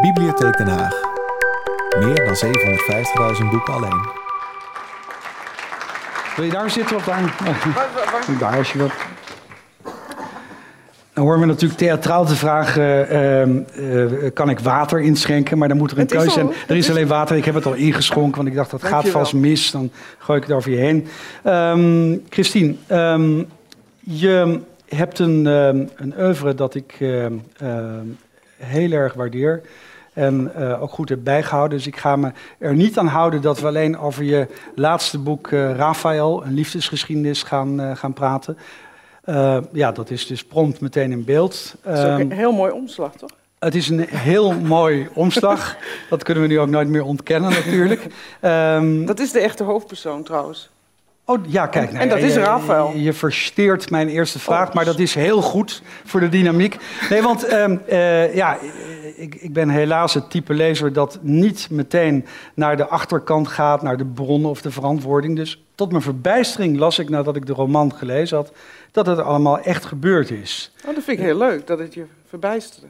Bibliotheek Den Haag. Meer dan 750.000 boeken alleen. Wil je daar zitten of daar? Daar als je wilt. Dan horen we natuurlijk theatraal de vraag: eh, ehm, eh, kan ik water inschenken? Maar dan moet er een keuze zijn. Er is is- alleen water. Ik heb het al ingeschonken, want ik dacht dat gaat vast mis. Dan gooi ik het over je heen. Ehm Christine, ehm, je hebt een, ehm, een oeuvre dat ik heel erg waardeer. En eh, ook goed heb bijgehouden. Dus ik ga me er niet aan houden dat we alleen over je laatste boek, eh Raphaël, een liefdesgeschiedenis, gaan, eh, gaan praten. Ja, dat is dus prompt meteen in beeld. Dat is ook Ehm, een heel mooi omslag, toch? het is een heel mooi omslag. Dat kunnen we nu ook nooit meer ontkennen natuurlijk. Ehm, Dat is de echte hoofdpersoon trouwens. Oh ja, kijk. En- nou en dat is Raphaël. Je, je versteert mijn eerste vraag, Oh. maar dat is heel goed voor de dynamiek. Nee, want ehm, eh, ja, ik, ik ben helaas het type lezer dat niet meteen naar de achterkant gaat, naar de bron of de verantwoording. Dus tot mijn verbijstering las ik nadat ik de roman gelezen had, dat het allemaal echt gebeurd is. Oh, dat vind ik heel leuk, dat het je verbijsterde.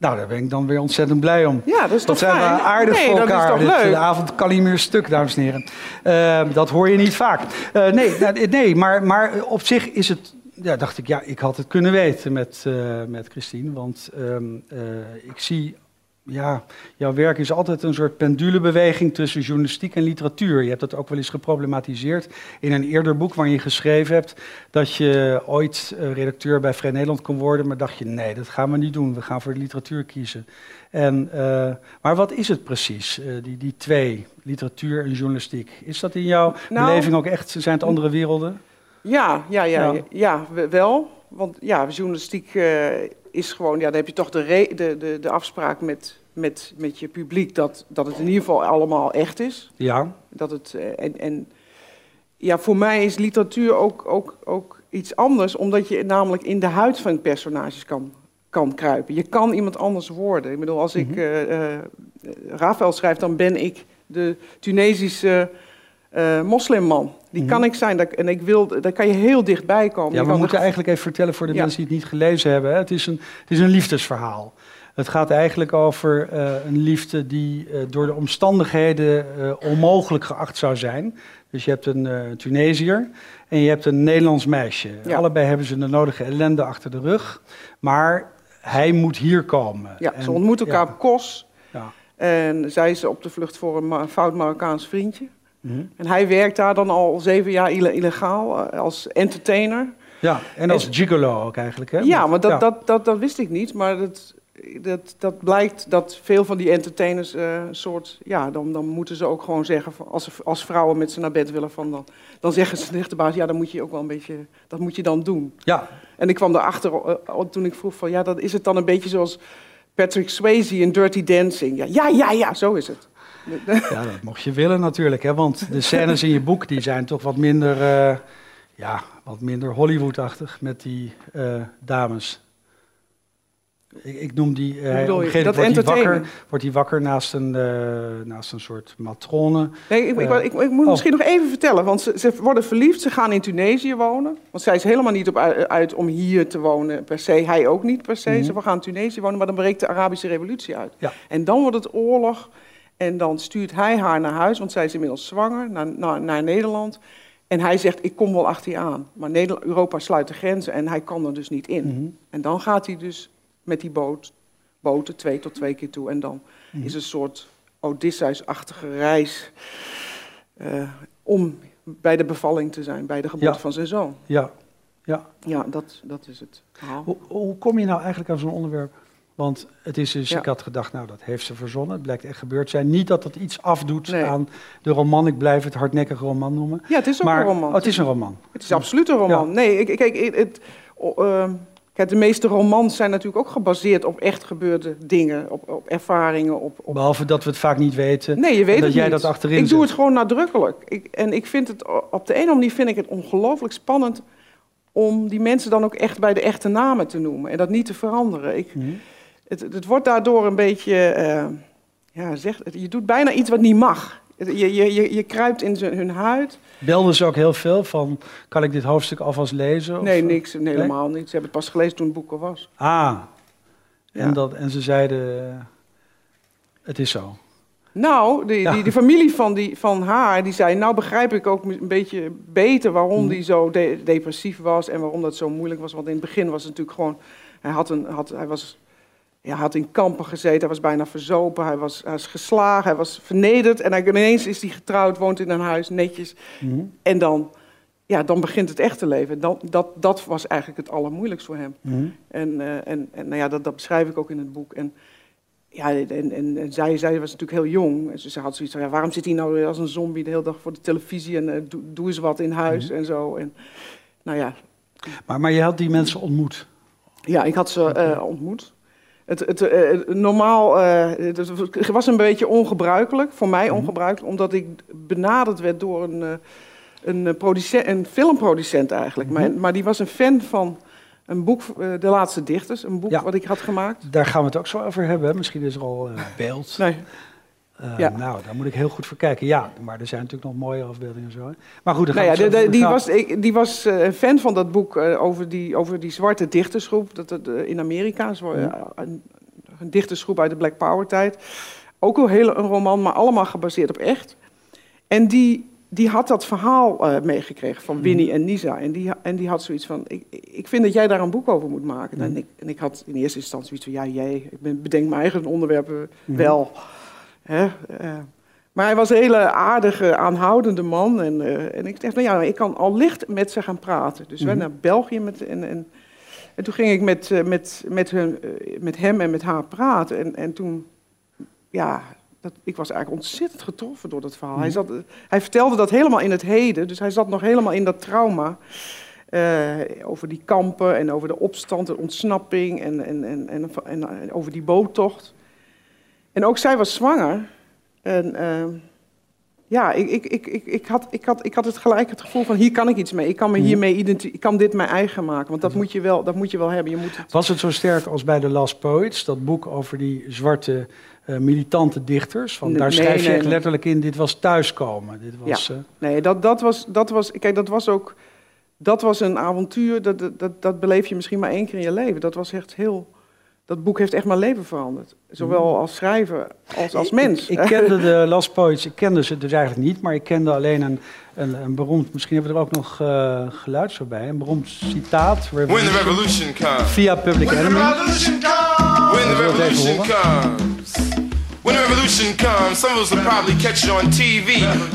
Nou, daar ben ik dan weer ontzettend blij om. Ja, dat is toch zijn we fijn? aardig nee, voor dat elkaar. is toch Dit, leuk? De avond kan niet meer stuk, dames en heren. Eh, dat hoor je niet vaak. Eh, nee, nee maar, maar op zich is het... Ja, dacht ik, ja, ik had het kunnen weten met, eh, met Christine. Want ehm, eh, ik zie... Ja, jouw werk is altijd een soort pendulebeweging tussen journalistiek en literatuur. Je hebt dat ook wel eens geproblematiseerd in een eerder boek waarin je geschreven hebt dat je ooit eh, redacteur bij Vrij Nederland kon worden, maar dacht je nee, dat gaan we niet doen. We gaan voor de literatuur kiezen. En, maar wat is het precies, die, die twee, literatuur en journalistiek? Is dat in jouw Nou- beleving ook echt, zijn het andere werelden? Ja, ja, ja, Ja. ja. ja, we- wel. Want ja, journalistiek eh, is gewoon, ja, dan heb je toch de, re- de, de, de afspraak met, met, met je publiek dat, dat het in ieder geval allemaal echt is. Ja, Dat het, eh, en, en ja, voor mij is literatuur ook, ook, ook iets anders, omdat je namelijk in de huid van personages kan, kan kruipen. Je kan iemand anders worden. Ik bedoel, als ik eh, Rafael schrijf, dan ben ik de Tunesische eh, moslimman. Die Mhm. kan ik zijn. Dat- En ik wil, daar kan je heel dichtbij komen. ja we moeten er- eigenlijk even vertellen voor de Ja. mensen die het niet gelezen hebben. Hè. Het, is een, het is een liefdesverhaal. Het gaat eigenlijk over eh, een liefde die eh, door de omstandigheden onmogelijk geacht zou zijn. Dus je hebt een Tunesiër en je hebt een Nederlands meisje. Ja. Allebei hebben ze de nodige ellende achter de rug. Maar hij moet hier komen. Ja, En- ze ontmoeten elkaar op Kos. ja. En zij is op de vlucht voor een fout Marokkaans vriendje. En hij werkt daar dan al zeven jaar ille- illegaal eh, als entertainer. ja, en als gigolo ook eigenlijk. Hè? Ja, maar dat, Ja. Dat, dat, dat wist ik niet. Maar dat, dat, dat blijkt dat veel van die entertainers eh, soort... Ja, dan, dan moeten ze ook gewoon zeggen... Van, als, als vrouwen met ze naar bed willen, van dan, dan zeggen ze tegen de baas... Ja, dan moet je ook wel een beetje... Dat moet je dan doen. Ja, En ik kwam erachter eh, toen ik vroeg van... Ja, dat is het dan een beetje zoals Patrick Swayze in Dirty Dancing. Ja, ja, ja, ja zo is het. Ja, dat mocht je willen natuurlijk. Hè? Want de scènes in je boek die zijn toch wat minder, eh, ja, wat minder Hollywood-achtig met die eh, dames. Ik, ik noem die... bedoel op gegeven Dat wordt hij wakker, wordt hij wakker naast een, naast een soort matrone. Nee, ik, ik, ik, ik moet oh. misschien nog even vertellen, want ze, ze worden verliefd, ze gaan in Tunesië wonen. Want zij is helemaal niet op uit, om hier te wonen per se, hij ook niet per se. Mhm. Ze gaan in Tunesië wonen, maar dan breekt de Arabische revolutie uit. Ja. En dan wordt het oorlog en dan stuurt hij haar naar huis, want zij is inmiddels zwanger, naar, naar, naar Nederland. En hij zegt, ik kom wel achter je aan. Maar Nederland, Europa sluit de grenzen en hij kan er dus niet in. Mhm. En dan gaat hij dus met die boot, boten twee tot twee keer toe. En dan Mhm. is een soort Odysseus-achtige reis eh, om bij de bevalling te zijn, bij de geboorte Ja. van zijn zoon. Ja, ja. Ja, dat, dat is het verhaal. Hoe, hoe kom je nou eigenlijk aan zo'n onderwerp? Want het is dus, Ja. ik had gedacht, nou dat heeft ze verzonnen. Het blijkt echt gebeurd te zijn. Niet dat het iets afdoet Nee. aan de roman. Ik blijf het hardnekkige roman noemen. Ja, het is ook maar, een roman. Oh, het is een roman. Het is absoluut een roman. Nee, ik, kijk, het, ehm, kijk, de meeste romans zijn natuurlijk ook gebaseerd op echt gebeurde dingen, op, op ervaringen, op, op Behalve dat we het vaak niet weten. Nee, je weet dat het jij niet. dat achterin Ik doe het gewoon nadrukkelijk. Ik, en ik vind het op de een of andere manier vind ik het ongelooflijk spannend om die mensen dan ook echt bij de echte namen te noemen en dat niet te veranderen. Ik, Mhm. Het, het wordt daardoor een beetje, eh, ja, zeg, je doet bijna iets wat niet mag. Je, je, je, je kruipt in zijn- hun huid. Belden ze ook heel veel van, kan ik dit hoofdstuk alvast lezen? Of- Nee, niks, nee, helemaal niet. Ze hebben het pas gelezen toen het boek er was. Ah, en, Ja. dat, en ze zeiden, eh, Het is zo. Nou, de, Ja. die, de familie van, die, van haar, die zei... nou begrijp ik ook een beetje beter waarom Mhm. die zo de- depressief was... en waarom dat zo moeilijk was. Want in het begin was het natuurlijk gewoon... Hij, had een, had, hij was, ja, hij had in kampen gezeten, hij was bijna verzopen... hij was, hij was geslagen, hij was vernederd... en hij, ineens is hij getrouwd, woont in een huis, netjes... Mhm. en dan, ja, dan begint het echte leven. Dan, dat, dat was eigenlijk het allermoeilijkst voor hem. Mhm. En, eh, en, en nou ja, dat, dat beschrijf ik ook in het boek. En, ja, en, en, en zij, zij was natuurlijk heel jong. En ze, had zoiets van, ja, waarom zit hij nou als een zombie de hele dag voor de televisie... en eh, doe, doe eens wat in huis Mhm. en zo. En, nou ja, Maar, maar je had die mensen ontmoet. ja, ik had ze eh, ontmoet. Het, het, eh, normaal, eh, het was een beetje ongebruikelijk, voor mij Mhm. ongebruikelijk... omdat ik benaderd werd door een, eh, een, eh, producent, een filmproducent eigenlijk. Mhm. maar, maar die was een fan van een boek, eh, De Laatste Dichters. Een boek Ja. wat ik had gemaakt. Daar gaan we het ook zo over hebben. Misschien is er al eh, beeld. Nee, Eh, Ja. Nou, daar moet ik heel goed voor kijken. Ja, maar er zijn natuurlijk nog mooie afbeeldingen en zo. Maar goed, Nou ja, de- de- die was, ik, die was eh, een fan van dat boek eh, over, die, over die zwarte dichtersgroep dat, dat, in Amerika. Zo, eh, een, een dichtersgroep uit de Black Power tijd. Ook een hele een roman, maar allemaal gebaseerd op echt. En die, die had dat verhaal meegekregen van Winnie en Nisa. En die, en die had zoiets van, ik, ik vind dat jij daar een boek over moet maken. En, ik, en ik had in eerste instantie zoiets van, ja jij, ik ben, bedenk mijn eigen onderwerpen wel. Hè? eh, maar hij was een hele aardige, aanhoudende man. En, eh, en ik dacht, nou ja, ik kan al licht met ze gaan praten. Dus wij Mhm. naar België met, en, en, en toen ging ik met, eh, met, met, hun, met hem en met haar praten. En, en toen, ja, dat, ik was eigenlijk ontzettend getroffen door dat verhaal. hij, zat, eh, hij vertelde dat helemaal in het heden. Dus hij zat nog helemaal in dat trauma. over die kampen en over de opstand, de ontsnapping en, en, en, en, en, en over die boottocht. En ook zij was zwanger. En ehm, ja, ik, ik, ik, ik, ik, had, ik, had, ik had het gelijk het gevoel van hier kan ik iets mee. Ik kan me Mhm. hiermee ik kan dit mijn eigen maken. Want dat moet je wel, dat moet je wel hebben. Je moet het, Was het zo sterk als bij The Last Poets, dat boek over die zwarte eh, militante dichters? Nee, daar schrijf je nee, echt nee. letterlijk in, dit was thuiskomen. Dit was, eh, nee, dat, dat, was, dat was. Kijk, dat was ook. Dat was een avontuur. Dat, dat, dat, dat beleef je misschien maar één keer in je leven. Dat was echt heel. Dat boek heeft echt mijn leven veranderd. Zowel als schrijver als als mens. Ik, ik kende de Last Poets, ik kende ze dus eigenlijk niet, maar ik kende alleen een, een, een beroemd, misschien hebben we er ook nog eh geluid zo bij, een beroemd citaat. When the revolution comes. Via Public When the Enemy. revolution comes. When the revolution comes. When the revolution comes, some of us will probably catch it on TV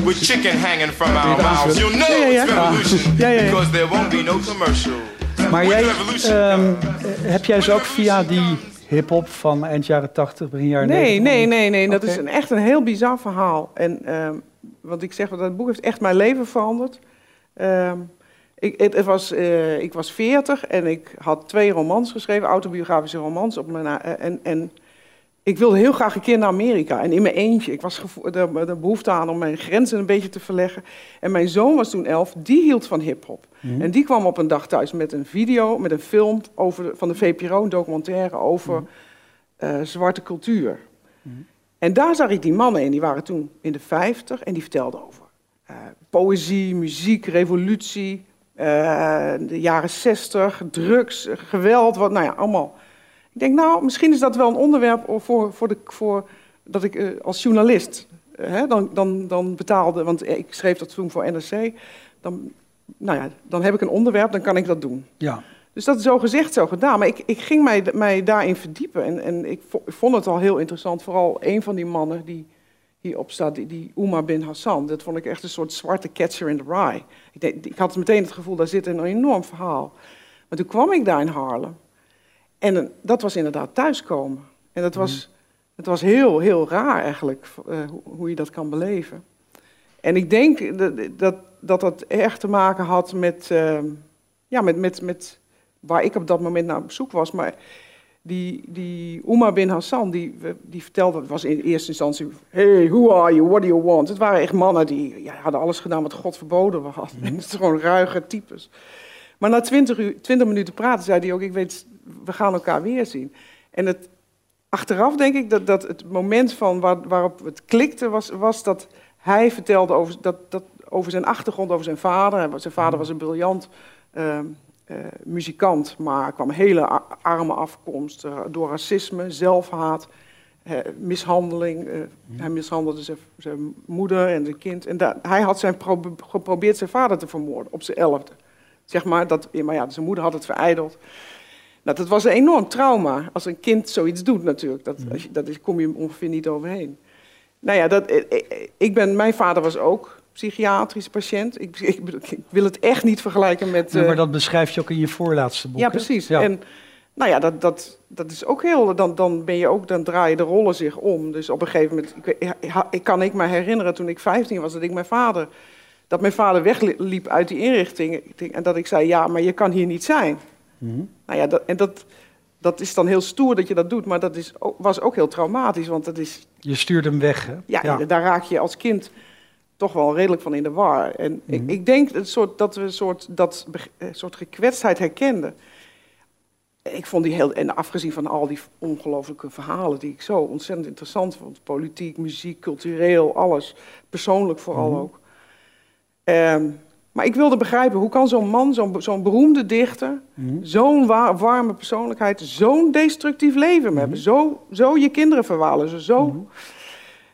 with chicken hanging from our mouths. You'll know it's revolution Ja, ja, ja. because there won't be no commercial. Maar jij, ehm, eh, heb jij ze ook via die hip-hop van eind jaren 80, begin jaren Nee, 90? nee, nee, nee. Dat is een, echt een heel bizar verhaal. En ehm, wat ik zeg, dat boek heeft echt mijn leven veranderd. Ehm, ik, het, het was, eh, ik was 40 en ik had twee romans geschreven, autobiografische romans. Op mijn, eh, en, en ik wilde heel graag een keer naar Amerika. En in mijn eentje. Ik was de, de behoefte aan om mijn grenzen een beetje te verleggen. En mijn zoon was toen elf, die hield van hip-hop. Mhm. En die kwam op een dag thuis met een video, met een film over van de VPRO, een documentaire over eh, zwarte cultuur. En daar zag ik die mannen in, die waren toen in de 50 en die vertelden over eh, poëzie, muziek, revolutie, eh, de jaren 60, drugs, geweld, wat, nou ja, allemaal. Ik denk, nou, misschien is dat wel een onderwerp voor, voor, de, voor dat ik eh, als journalist eh, hè, dan, dan, dan betaalde, want ik schreef dat toen voor NRC, dan, nou ja, dan heb ik een onderwerp, dan kan ik dat doen. Ja. Dus dat is zo gezegd, zo gedaan. Maar ik, ik ging mij, mij daarin verdiepen. En, en ik, vo- ik vond het al heel interessant. Vooral een van die mannen die hierop staat, die, die Umar bin Hassan. Dat vond ik echt een soort zwarte catcher in the rye. Ik, ik had meteen het gevoel, daar zit een enorm verhaal. Maar toen kwam ik daar in Haarlem. En dat was inderdaad thuiskomen. En dat was, het was heel, heel raar eigenlijk, eh, hoe, hoe je dat kan beleven. En ik denk dat dat, dat, dat erg te maken had met, eh, ja, met, met, met waar ik op dat moment naar op zoek was. Maar die, die Umar bin Hassan, die, die vertelde, het was in eerste instantie... Hey, who are you? What do you want? Het waren echt mannen die ja, hadden alles gedaan wat God verboden had. En het is gewoon ruige types. Maar na twintig, uur, 20 minuten praten zei hij ook, ik weet, we gaan elkaar weer zien. En het, achteraf denk ik dat, dat het moment van waar, waarop het klikte was, was dat hij vertelde over, dat, dat, over zijn achtergrond, over zijn vader. Zijn vader was een briljant ehm, eh, muzikant, maar kwam hele arme afkomst eh, door racisme, zelfhaat. eh, mishandeling. eh, Hij mishandelde zijn, zijn moeder en zijn kind. En hij had zijn pro- geprobeerd zijn vader te vermoorden op zijn elfde. Zeg maar, dat, maar ja, zijn moeder had het verijdeld. Nou, dat was een enorm trauma als een kind zoiets doet natuurlijk. Dat, als je, dat is, kom je ongeveer niet overheen. Nou ja, dat, ik- ik, ik ben, mijn vader was ook psychiatrisch patiënt. Ik, ik, ik wil het echt niet vergelijken met... Ja, eh, maar dat beschrijf je ook in je voorlaatste boek. ja, precies. Ja. En nou ja, dat, dat, dat is ook heel. Dan, dan ben je ook, dan draaien de rollen zich om. Dus op een gegeven moment, ik, kan ik me herinneren toen ik 15 was, dat ik mijn vader, dat mijn vader wegliep uit die inrichting. En dat ik zei, ja, maar je kan hier niet zijn. Mhm. Nou ja, dat, en dat, dat is dan heel stoer dat je dat doet, maar dat is, was ook heel traumatisch. Want dat is, Je stuurt hem weg, hè? ja, daar raak je als kind toch wel redelijk van in de war. En ik, ik denk het soort, dat we een soort, dat, eh, soort gekwetstheid herkenden. Ik vond die heel, en afgezien van al die ongelofelijke verhalen die ik zo ontzettend interessant vond, politiek, muziek, cultureel, alles, persoonlijk vooral ook. Ehm, maar ik wilde begrijpen, hoe kan zo'n man, zo'n zo'n beroemde dichter, zo'n wa- warme persoonlijkheid, zo'n destructief leven hebben, zo, zo je kinderen verwaarlozen, zo...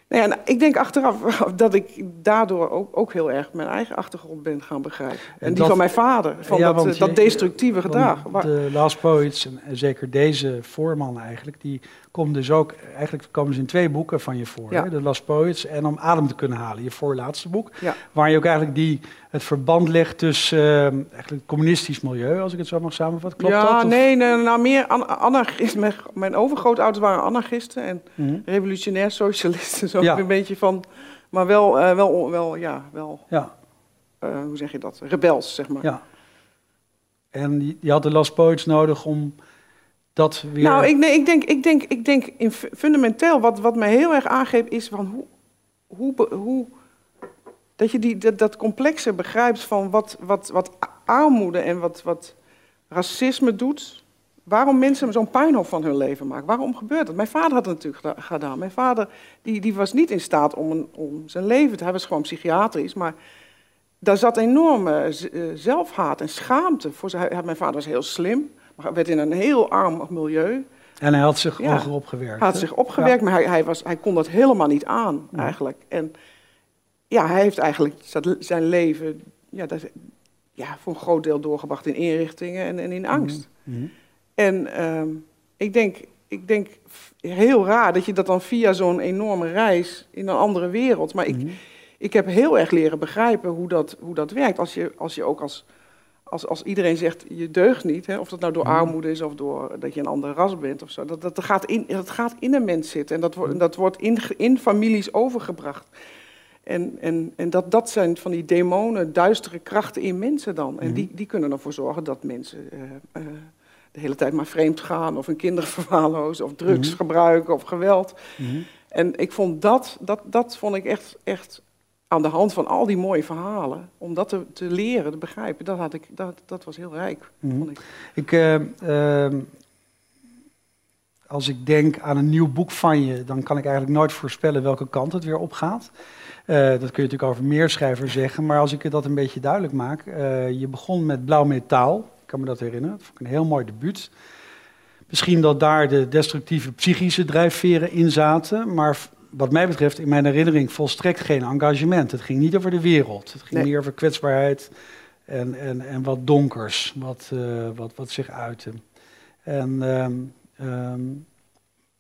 Nou ja, en ik denk achteraf dat ik daardoor ook, ook heel erg mijn eigen achtergrond ben gaan begrijpen. En, die dat- van mijn vader, van Ja, dat, eh, dat destructieve gedrag. De Last Poets, en zeker deze voorman eigenlijk, die komt dus ook, eigenlijk komen ze in twee boeken van je voor. Ja. hè? De Last Poets en Om Adem te kunnen halen, je voorlaatste boek. Ja. Waar je ook eigenlijk die, het verband legt tussen eh, eigenlijk het communistisch milieu, als ik het zo mag samenvatten. Klopt ja, dat? Of- nee, nee, nou meer an- anarchisten. Mijn, mijn overgrootouders waren anarchisten en Mhm. revolutionair socialisten. Zo Ja. een beetje van, maar wel, eh, wel, wel, ja, wel, Ja, eh, hoe zeg je dat? Rebels, zeg maar. ja. En die had de Last Poets nodig om dat weer... Nou, ik, nee, ik denk, ik denk, ik denk in fu- fundamenteel, wat, wat mij heel erg aangeeft, is van hoe, hoe, hoe dat je die, dat, dat complexe begrijpt van wat, wat, wat armoede en wat, wat racisme doet. Waarom mensen zo'n puinhoop van hun leven maken. Waarom gebeurt dat? Mijn vader had het natuurlijk geda- gedaan. Mijn vader die, die was niet in staat om, een, om zijn leven te... Hij was gewoon psychiatrisch, maar daar zat enorme eh, zelfhaat en schaamte. Voor zijn, mijn vader was heel slim, maar hij werd in een heel arm milieu. En hij had zich Ja. opgewerkt. Hij had zich opgewerkt, maar hij, hij, was, hij kon dat helemaal niet aan, eigenlijk. En ja, hij heeft eigenlijk zijn leven ja, dat, ja, voor een groot deel doorgebracht in inrichtingen en, en in angst. Mhm. En ehm, ik, denk, ik denk heel raar dat je dat dan via zo'n enorme reis in een andere wereld. Maar ik, Mhm. ik heb heel erg leren begrijpen hoe dat, hoe dat werkt. Als je, als je ook als, als, als iedereen zegt je deugt niet, hè, of dat nou door armoede is of door dat je een ander ras bent of zo. Dat, dat, gaat, in, dat gaat in een mens zitten en dat, wordt dat wordt in, in families overgebracht. En, en, en dat, dat zijn van die demonen, duistere krachten in mensen dan. En die, die kunnen ervoor zorgen dat mensen eh, eh, de hele tijd maar vreemd gaan... of hun kinderen verwaarlozen, of drugs gebruiken, of geweld. Mhm. En ik vond dat, dat, dat vond ik echt, echt aan de hand van al die mooie verhalen... om dat te, te leren, te begrijpen, dat, had ik, dat, dat was heel rijk, Mhm. vond ik. Ik, eh, ehm, als ik denk aan een nieuw boek van je, dan kan ik eigenlijk nooit voorspellen welke kant het weer opgaat. Eh, dat kun je natuurlijk over meer schrijvers zeggen, maar als ik dat een beetje duidelijk maak. eh, je begon met Blauw Metaal, ik kan me dat herinneren. Dat vond ik een heel mooi debuut. Misschien dat daar de destructieve psychische drijfveren in zaten, maar wat mij betreft in mijn herinnering volstrekt geen engagement. Het ging niet over de wereld, het ging Nee. meer over kwetsbaarheid en, en, en wat donkers, wat, eh, wat, wat zich uitte. En ehm, ehm,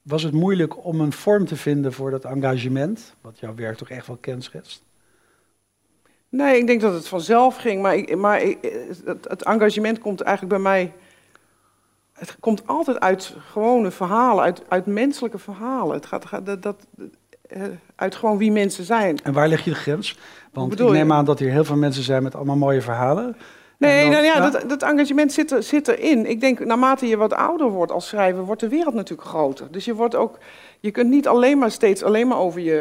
was het moeilijk om een vorm te vinden voor dat engagement, wat jouw werk toch echt wel kenschetst? Nee, ik denk dat het vanzelf ging, maar, ik, maar ik, het, het engagement komt eigenlijk bij mij. Het komt altijd uit gewone verhalen, uit, uit menselijke verhalen. Het gaat, gaat dat, dat, eh, uit gewoon wie mensen zijn. En waar leg je de grens? Want ik je? neem aan dat hier heel veel mensen zijn met allemaal mooie verhalen. Nee, dan- nou ja. Dat, dat engagement zit, er, zit erin. Ik denk, naarmate je wat ouder wordt als schrijver, wordt de wereld natuurlijk groter. Dus je wordt ook, je kunt niet alleen maar steeds alleen maar over je.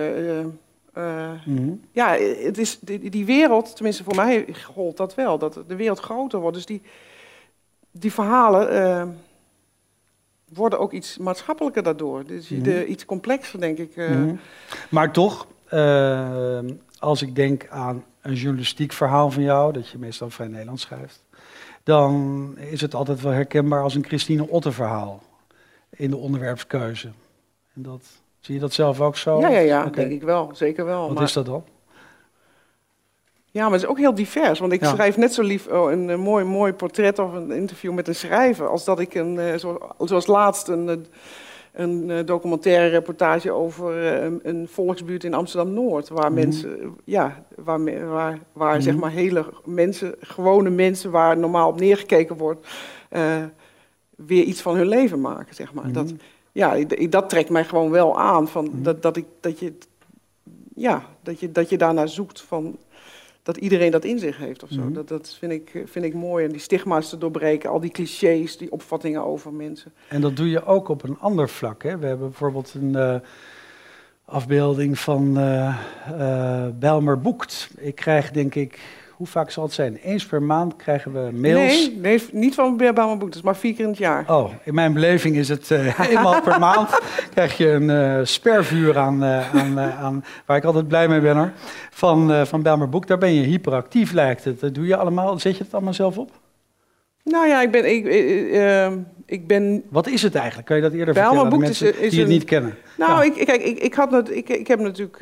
eh, eh, Mhm. ja, het is die, die wereld, tenminste voor mij gold dat wel, dat de wereld groter wordt. Dus die, die verhalen eh, worden ook iets maatschappelijker daardoor. Dus je- de, iets complexer, denk ik. eh. Mhm. Maar toch, eh, als ik denk aan een journalistiek verhaal van jou, dat je meestal vrij Nederlands schrijft, dan is het altijd wel herkenbaar als een Christine Otter verhaal in de onderwerpskeuze. En dat Zie je dat zelf ook zo? Ja, ja, ja, denk ik wel. Zeker wel. Wat maar, is dat dan? Ja, maar het is ook heel divers. Want ik Ja. schrijf net zo lief oh, een, eh, mooi, mooi portret of een interview met een schrijver... als dat ik, een, eh, zo, zoals laatst, een, eh, een documentaire reportage over een, een volksbuurt in Amsterdam-Noord... waar Mhm. mensen, ja, waar, waar, waar Mhm. zeg maar hele mensen, gewone mensen... waar normaal op neergekeken wordt, weer iets van hun leven maken, zeg maar. Mhm. Dat, ja, ik- dat trekt mij gewoon wel aan, van, Mhm. dat, dat, ik, dat, je, ja, dat, je, dat je daarnaar zoekt van dat iedereen dat in zich heeft of zo. Mhm. Dat, dat vind, ik, vind ik mooi. En die stigma's te doorbreken, al die clichés, die opvattingen over mensen. En dat doe je ook op een ander vlak. Hè? We hebben bijvoorbeeld een eh, afbeelding van eh eh, Bijlmer Boekt. Ik krijg denk ik, hoe vaak zal het zijn? Eens per maand krijgen we mails. Nee, nee, niet van dat is maar vier keer in het jaar. Oh, in mijn beleving is het eh, eenmaal per maand. Krijg je een eh, spervuur aan, eh, aan, aan, waar ik altijd blij mee ben hoor. Van, van Bijlmer Boek. Daar ben je hyperactief lijkt het. Dat doe je allemaal. Zet je het allemaal zelf op? Nou ja, ik ben, ik, eh, eh, ik ben Wat is het eigenlijk? Kan je dat eerder Bijlmer vertellen aan Boekt is- mensen is die het een- niet kennen? Nou, Ja. ik, kijk, ik, ik, had ik, ik heb natuurlijk.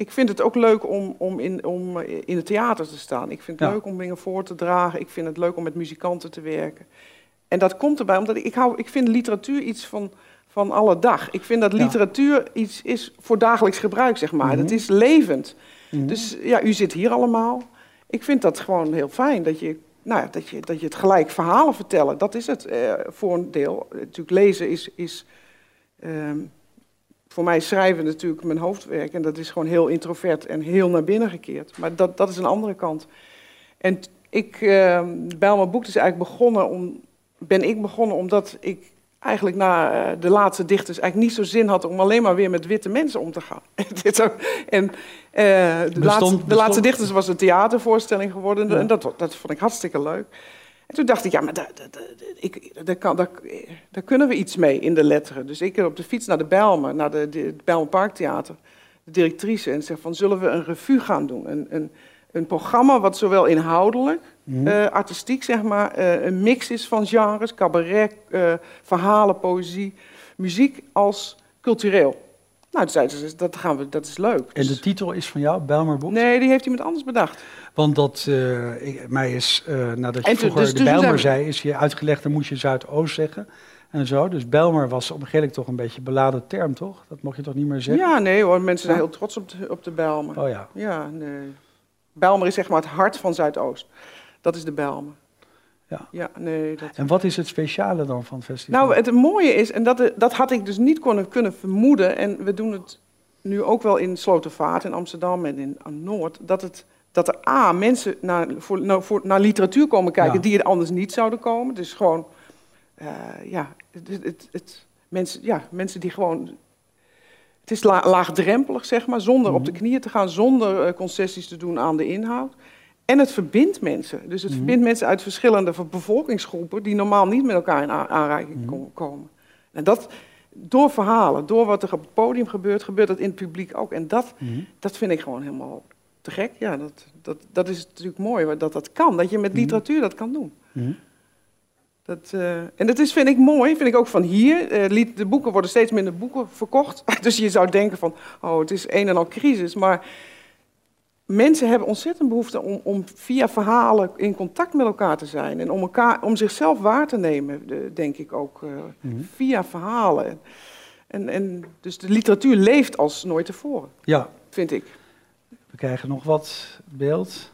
Eh, ik vind het ook leuk om, om, in, om eh, in het theater te staan. Ik vind het Ja. leuk om dingen voor te dragen. Ik vind het leuk om met muzikanten te werken. En dat komt erbij omdat ik, hou, ik vind literatuur iets van, van alle dag. Ik vind dat Ja. literatuur iets is voor dagelijks gebruik, zeg maar. Mhm. Het is levend. Mhm. Dus ja, u zit hier allemaal. Ik vind dat gewoon heel fijn dat je, nou, ja, dat je, dat je het gelijk verhalen vertellen. Dat is het eh, voor een deel. Natuurlijk, lezen is. is ehm, voor mij schrijven natuurlijk mijn hoofdwerk. En dat is gewoon heel introvert en heel naar binnen gekeerd. Maar dat, dat is een andere kant. En ik, uh, Bijlmer Boek is eigenlijk begonnen om, ben ik begonnen omdat ik eigenlijk na eh, de laatste dichters eigenlijk niet zo zin had om alleen maar weer met witte mensen om te gaan. En eh, de, Bestond- laatste, de laatste dichters was een theatervoorstelling geworden Ja. en dat, dat vond ik hartstikke leuk. En toen dacht ik, ja, maar daar, daar, ik, daar, kan, daar, daar kunnen we iets mee in de letteren. Dus ik op de fiets naar de Bijlmer, naar de, de, het Bijlmer Parktheater, de directrice, en zeg van, zullen we een revue gaan doen? Een, een, een programma wat zowel inhoudelijk, Mhm. eh, artistiek zeg maar, eh, een mix is van genres, cabaret, eh, verhalen, poëzie, muziek, als cultureel. Nou, toen zeiden ze, dat, gaan we, dat is leuk. En de Dus- titel is van jou, Bijlmer Boek? nee, die heeft iemand anders bedacht. Want dat, eh, ik, mij is, eh, nadat je vroeger dus de Bijlmer zei, is je uitgelegd, dan moet je Zuidoost zeggen. En zo. Dus Bijlmer was op een gegeven moment toch een beetje een beladen term, toch? Dat mocht je toch niet meer zeggen? Ja, nee hoor, mensen zijn Ja? heel trots op de, op de Bijlmer. Oh ja. Ja, nee. Bijlmer is zeg maar het hart van Zuidoost. Dat is de Bijlmer. Ja. Ja, nee. Dat... En wat is het speciale dan van het festival? Nou, het mooie is, en dat, dat had ik dus niet kunnen, kunnen vermoeden... en we doen het nu ook wel in Slotervaart in Amsterdam en in aan Noord... dat, het, dat er A, mensen naar, voor, nou, voor, naar literatuur komen kijken... Ja. die er anders niet zouden komen. Dus gewoon, eh, ja, het, het, mensen, ja, mensen die gewoon... Het is la- laagdrempelig, zeg maar, zonder op de Mhm. knieën te gaan... zonder eh, concessies te doen aan de inhoud... En het verbindt mensen. Dus het Mhm. verbindt mensen uit verschillende bevolkingsgroepen die normaal niet met elkaar in aanraking Mhm. ko- komen. En dat door verhalen, door wat er op het podium gebeurt, gebeurt dat in het publiek ook. En dat, Mhm. dat vind ik gewoon helemaal te gek. Ja, dat, dat, dat is natuurlijk mooi dat dat kan. Dat je met literatuur dat kan doen. Dat, eh, en dat is, vind ik mooi, vind ik ook van hier. Eh, liet- de boeken worden steeds minder boeken verkocht. Dus je zou denken van, oh, het is een en al crisis. Maar mensen hebben ontzettend behoefte om, om via verhalen in contact met elkaar te zijn. En om, elkaar, om zichzelf waar te nemen, de- denk ik ook, eh, Mhm. via verhalen. En, en, dus de literatuur leeft als nooit tevoren, Ja, vind ik. we krijgen nog wat beeld.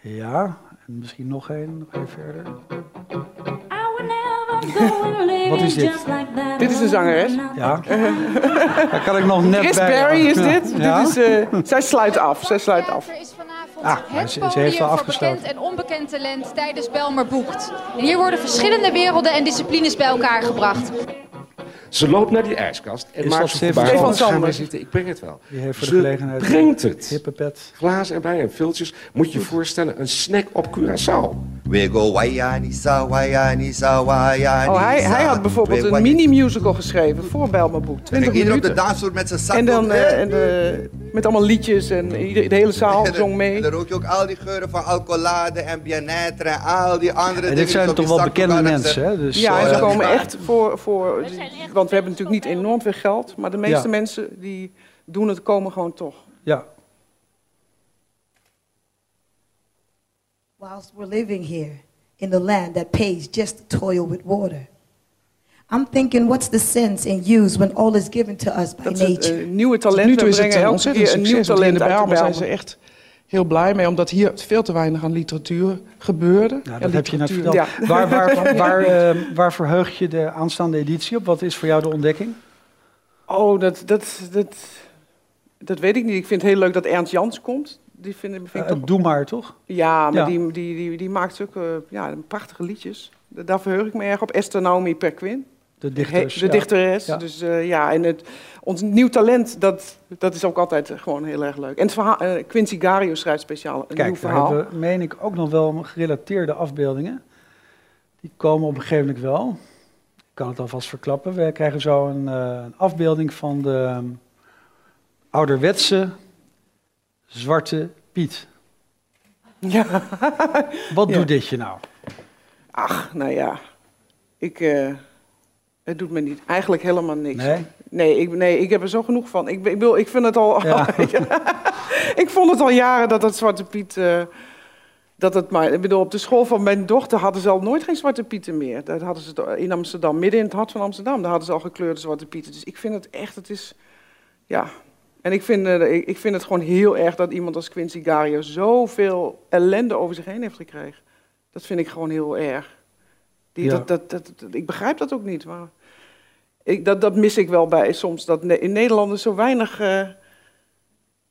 Ja, en misschien nog één, nog even verder. Wat is dit? Dit is een zangeres. Ja, daar kan ik nog net Chris bij. Berry is dit. Ja? dit is, eh, zij sluit af, zij sluit af. Ah, het ze- ze heeft podium al voor bekend en onbekend talent tijdens Belmer Boekt. En hier worden verschillende werelden en disciplines bij elkaar gebracht. Ze loopt naar die ijskast en Is maakt Stefan Sander? zitten, ik breng het wel. Die heeft voor de gelegenheid brengt het. hippe pet. Glazen erbij en filtjes. Moet je je voorstellen, een snack op Curaçao. We go wayanisa, wayanisa, wayanisa. Oh, hij, hij had bijvoorbeeld een mini-musical geschreven voor Bijlmer Boek. En 20 iedereen op de minuten. dansvloer met zijn zak. En dan eh, hè? en, eh, met allemaal liedjes en ieder- de hele zaal En zong mee. En dan rook je ook al die geuren van alcoholade en bien-être en al die andere dingen. En dit zijn toch wel bekende mensen, hè? Dus, Ja, en eh, ze komen echt voor, voor want we hebben natuurlijk niet enorm veel geld, maar de meeste Ja. mensen die doen het, komen gewoon toch. Ja, whilst we're living here in the land that pays just to toil with water. I'm thinking, what's the sense in use when all is given to us by Dat nature? eh, nieuwe Tot nu talenten toe is het brengen, een elke ontzettend keer een nieuw hier in talent de zijn ze echt heel blij mee, omdat hier veel te weinig aan literatuur gebeurde. nou, Ja, dat heb je net literatuur- verteld. Waar, waar, waar, eh, waar verheug je de aanstaande editie op? Wat is voor jou de ontdekking? Oh, dat, dat, dat, dat weet ik niet. Ik vind het heel leuk dat Ernst Jans komt. Die vind, vind ik Eh, toch... doe maar, toch? Ja, maar ja. Die, die, die, die maakt zulke ja, prachtige liedjes. Da- Daar verheug ik me erg op. Esther Naomi Perquin. De dichters. de ja. dichteres. Ja. Dus eh, ja, en het, ons nieuw talent, dat, dat is ook altijd gewoon heel erg leuk. En het verhaal, eh, Quincy Gario schrijft speciaal een nieuw Kijk, verhaal. hebben we, meen ik, ook nog wel gerelateerde afbeeldingen. Die komen op een gegeven moment wel. Ik kan het alvast verklappen. We krijgen zo een, een afbeelding van de ehm, ouderwetse zwarte Piet. Ja. Wat Ja. doet dit je nou? Ach, nou ja. Ik, eh, het doet me niet, eigenlijk helemaal niks. Nee? Nee, ik, nee, ik heb er zo genoeg van. Ik, ik, wil, ik vind het al... Ja. ik vond het al jaren dat dat Zwarte Piet... eh, dat het maar, ik bedoel, op de school van mijn dochter hadden ze al nooit geen Zwarte Pieten meer. Dat hadden ze in Amsterdam, midden in het hart van Amsterdam. Daar hadden ze al gekleurde Zwarte Pieten. Dus ik vind het echt, het is... Ja. En ik vind, eh, ik, vind het gewoon heel erg dat iemand als Quincy Gario zoveel ellende over zich heen heeft gekregen. Dat vind ik gewoon heel erg. Die, Ja. dat, dat, dat, dat- ik begrijp dat ook niet. Maar ik, dat, dat mis ik wel bij soms. Dat in Nederland is zo weinig. eh,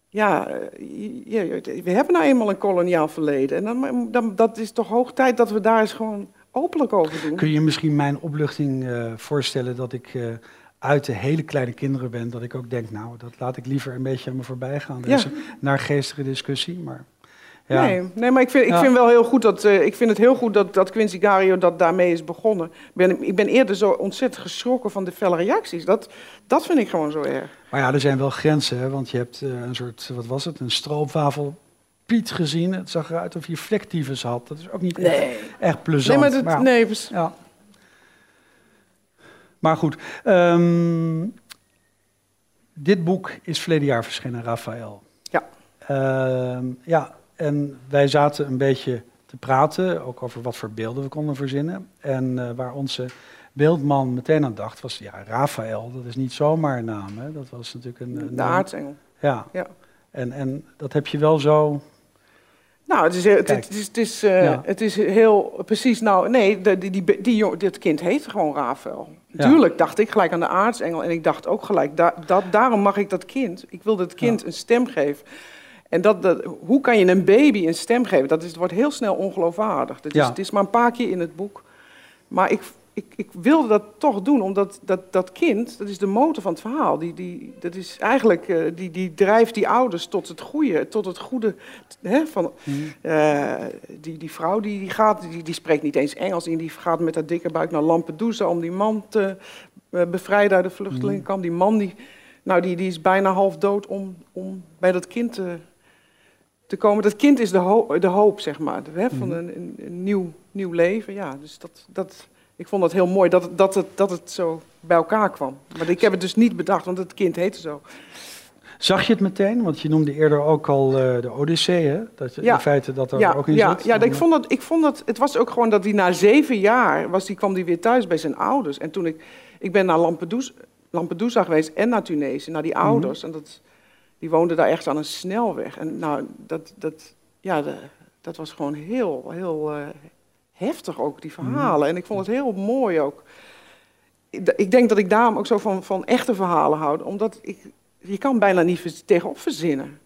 ja, eh, je- je- we hebben nou eenmaal een koloniaal verleden. En dan, dan, dat is toch hoog tijd dat we daar eens gewoon openlijk over doen. Kun je misschien mijn opluchting voorstellen dat ik uit de hele kleine kinderen ben? Dat ik ook denk, nou, dat laat ik liever een beetje aan me voorbij gaan. Deze naar geestige discussie. Maar ja, Nee, nee, maar ik vind, ik Ja. vind wel heel goed dat, eh, ik vind het heel goed dat, dat Quincy Gario dat daarmee is begonnen. Ik ben, ik ben eerder zo ontzettend geschrokken van de felle reacties. Dat, dat vind ik gewoon zo erg. Maar ja, er zijn wel grenzen, hè? want je hebt eh, een soort, wat was het, een stroopwafel Piet gezien. Het zag eruit of je vlektyfus had. Dat is ook niet echt, Nee. echt plezant. Nee, maar dat, ja. nee, Ja. Maar goed, ehm, dit boek is verleden jaar verschenen, Raphaël. Ja. Ehm, ja, en wij zaten een beetje te praten, ook over wat voor beelden we konden verzinnen. En eh, waar onze beeldman meteen aan dacht, was ja, Raphaël, dat is niet zomaar een naam. Hè? Dat was natuurlijk een... een de aartsengel. Ja. Ja. En, en dat heb je wel zo... Nou, het is, het, Kijk. het is, het is, eh, Ja. het is heel precies. Nou, nee, die, die, die, jong- dit kind heet gewoon Rafael. Tuurlijk dacht ik gelijk aan de aartsengel. En ik dacht ook gelijk, da, dat, daarom mag ik dat kind. Ik wil dat kind een stem geven. En dat, dat, hoe kan je een baby een stem geven? Dat is, het wordt heel snel ongeloofwaardig. Dat is, Ja. Het is maar een paar keer in het boek. Maar ik, ik, ik wilde dat toch doen, omdat dat, dat kind, dat is de motor van het verhaal. Die, die, dat is eigenlijk, eh, die, die drijft die ouders tot het goede, tot het goede. Hè, van, eh, die, die vrouw die, die gaat, die, die spreekt niet eens Engels in, die gaat met haar dikke buik naar Lampedusa om die man te eh, bevrijden uit de vluchtelingenkamp. Die man die, nou, die, die is bijna half dood om, om bij dat kind te, te komen. Dat kind is de, ho- de hoop, zeg maar, hè, van een, een, een nieuw, nieuw leven. Ja, dus dat, dat, ik vond dat heel mooi dat, het- dat, het, dat het zo bij elkaar kwam. Maar ik heb het dus niet bedacht, want het kind heette zo. Zag je het meteen? Want je noemde eerder ook al eh, de Odyssee, hè? Dat je, Ja. In feite dat er ja, ook in ja, zit. ja, ik vond dat, ik vond dat, het was ook gewoon dat hij na zeven jaar, was, die, kwam hij weer thuis bij zijn ouders. En toen ik, ik ben naar Lampedusa, Lampedusa geweest en naar Tunesië, naar die Mhm. ouders. En dat, die woonden daar echt aan een snelweg. En nou, dat, dat, ja, de- dat was gewoon heel, heel eh, heftig ook, die verhalen. En ik vond het heel mooi ook. Ik, denk dat ik daarom ook zo van, van echte verhalen houd, omdat ik, je kan bijna niet tegenop verzinnen.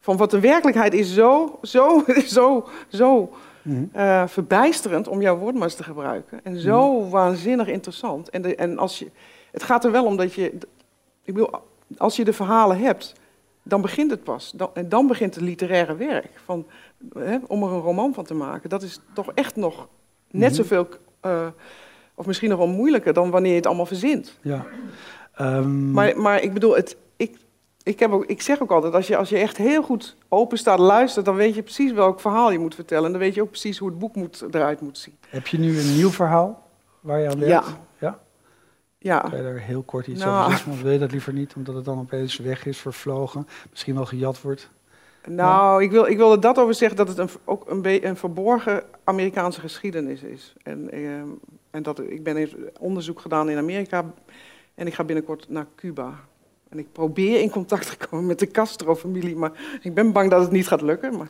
Van wat de werkelijkheid is zo, zo, zo, zo Mhm. eh, verbijsterend, om jouw woord maar eens te gebruiken. En zo waanzinnig interessant. En, de, en als je, het gaat er wel om dat je, ik bedoel, als je de verhalen hebt, dan begint het pas. Dan, en dan begint het literaire werk. Van, hè, om er een roman van te maken. Dat is toch echt nog net Mhm. zoveel, eh, of misschien nog wel moeilijker dan wanneer je het allemaal verzint. Ja. Ehm, Maar, maar ik bedoel, het, ik, ik, heb ook, ik zeg ook altijd, als je, als je echt heel goed open staat, luistert, dan weet je precies welk verhaal je moet vertellen. En dan weet je ook precies hoe het boek moet, eruit moet zien. Heb je nu een nieuw verhaal waar je aan werkt? Ja. ja? Ja. Kan je daar heel kort iets Nou. over zeggen? Wil je dat liever niet, omdat het dan opeens weg is, vervlogen, misschien wel gejat wordt? Nou, ik, wil, ik wilde dat over zeggen dat het een, ook een, een verborgen Amerikaanse geschiedenis is. En, ehm, en dat ik ben onderzoek gedaan in Amerika en ik ga binnenkort naar Cuba. En ik probeer in contact te komen met de Castro-familie, maar ik ben bang dat het niet gaat lukken. Maar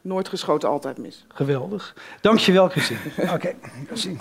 nooit geschoten, altijd mis. Geweldig. Dankjewel, Christine. Oké, Christine.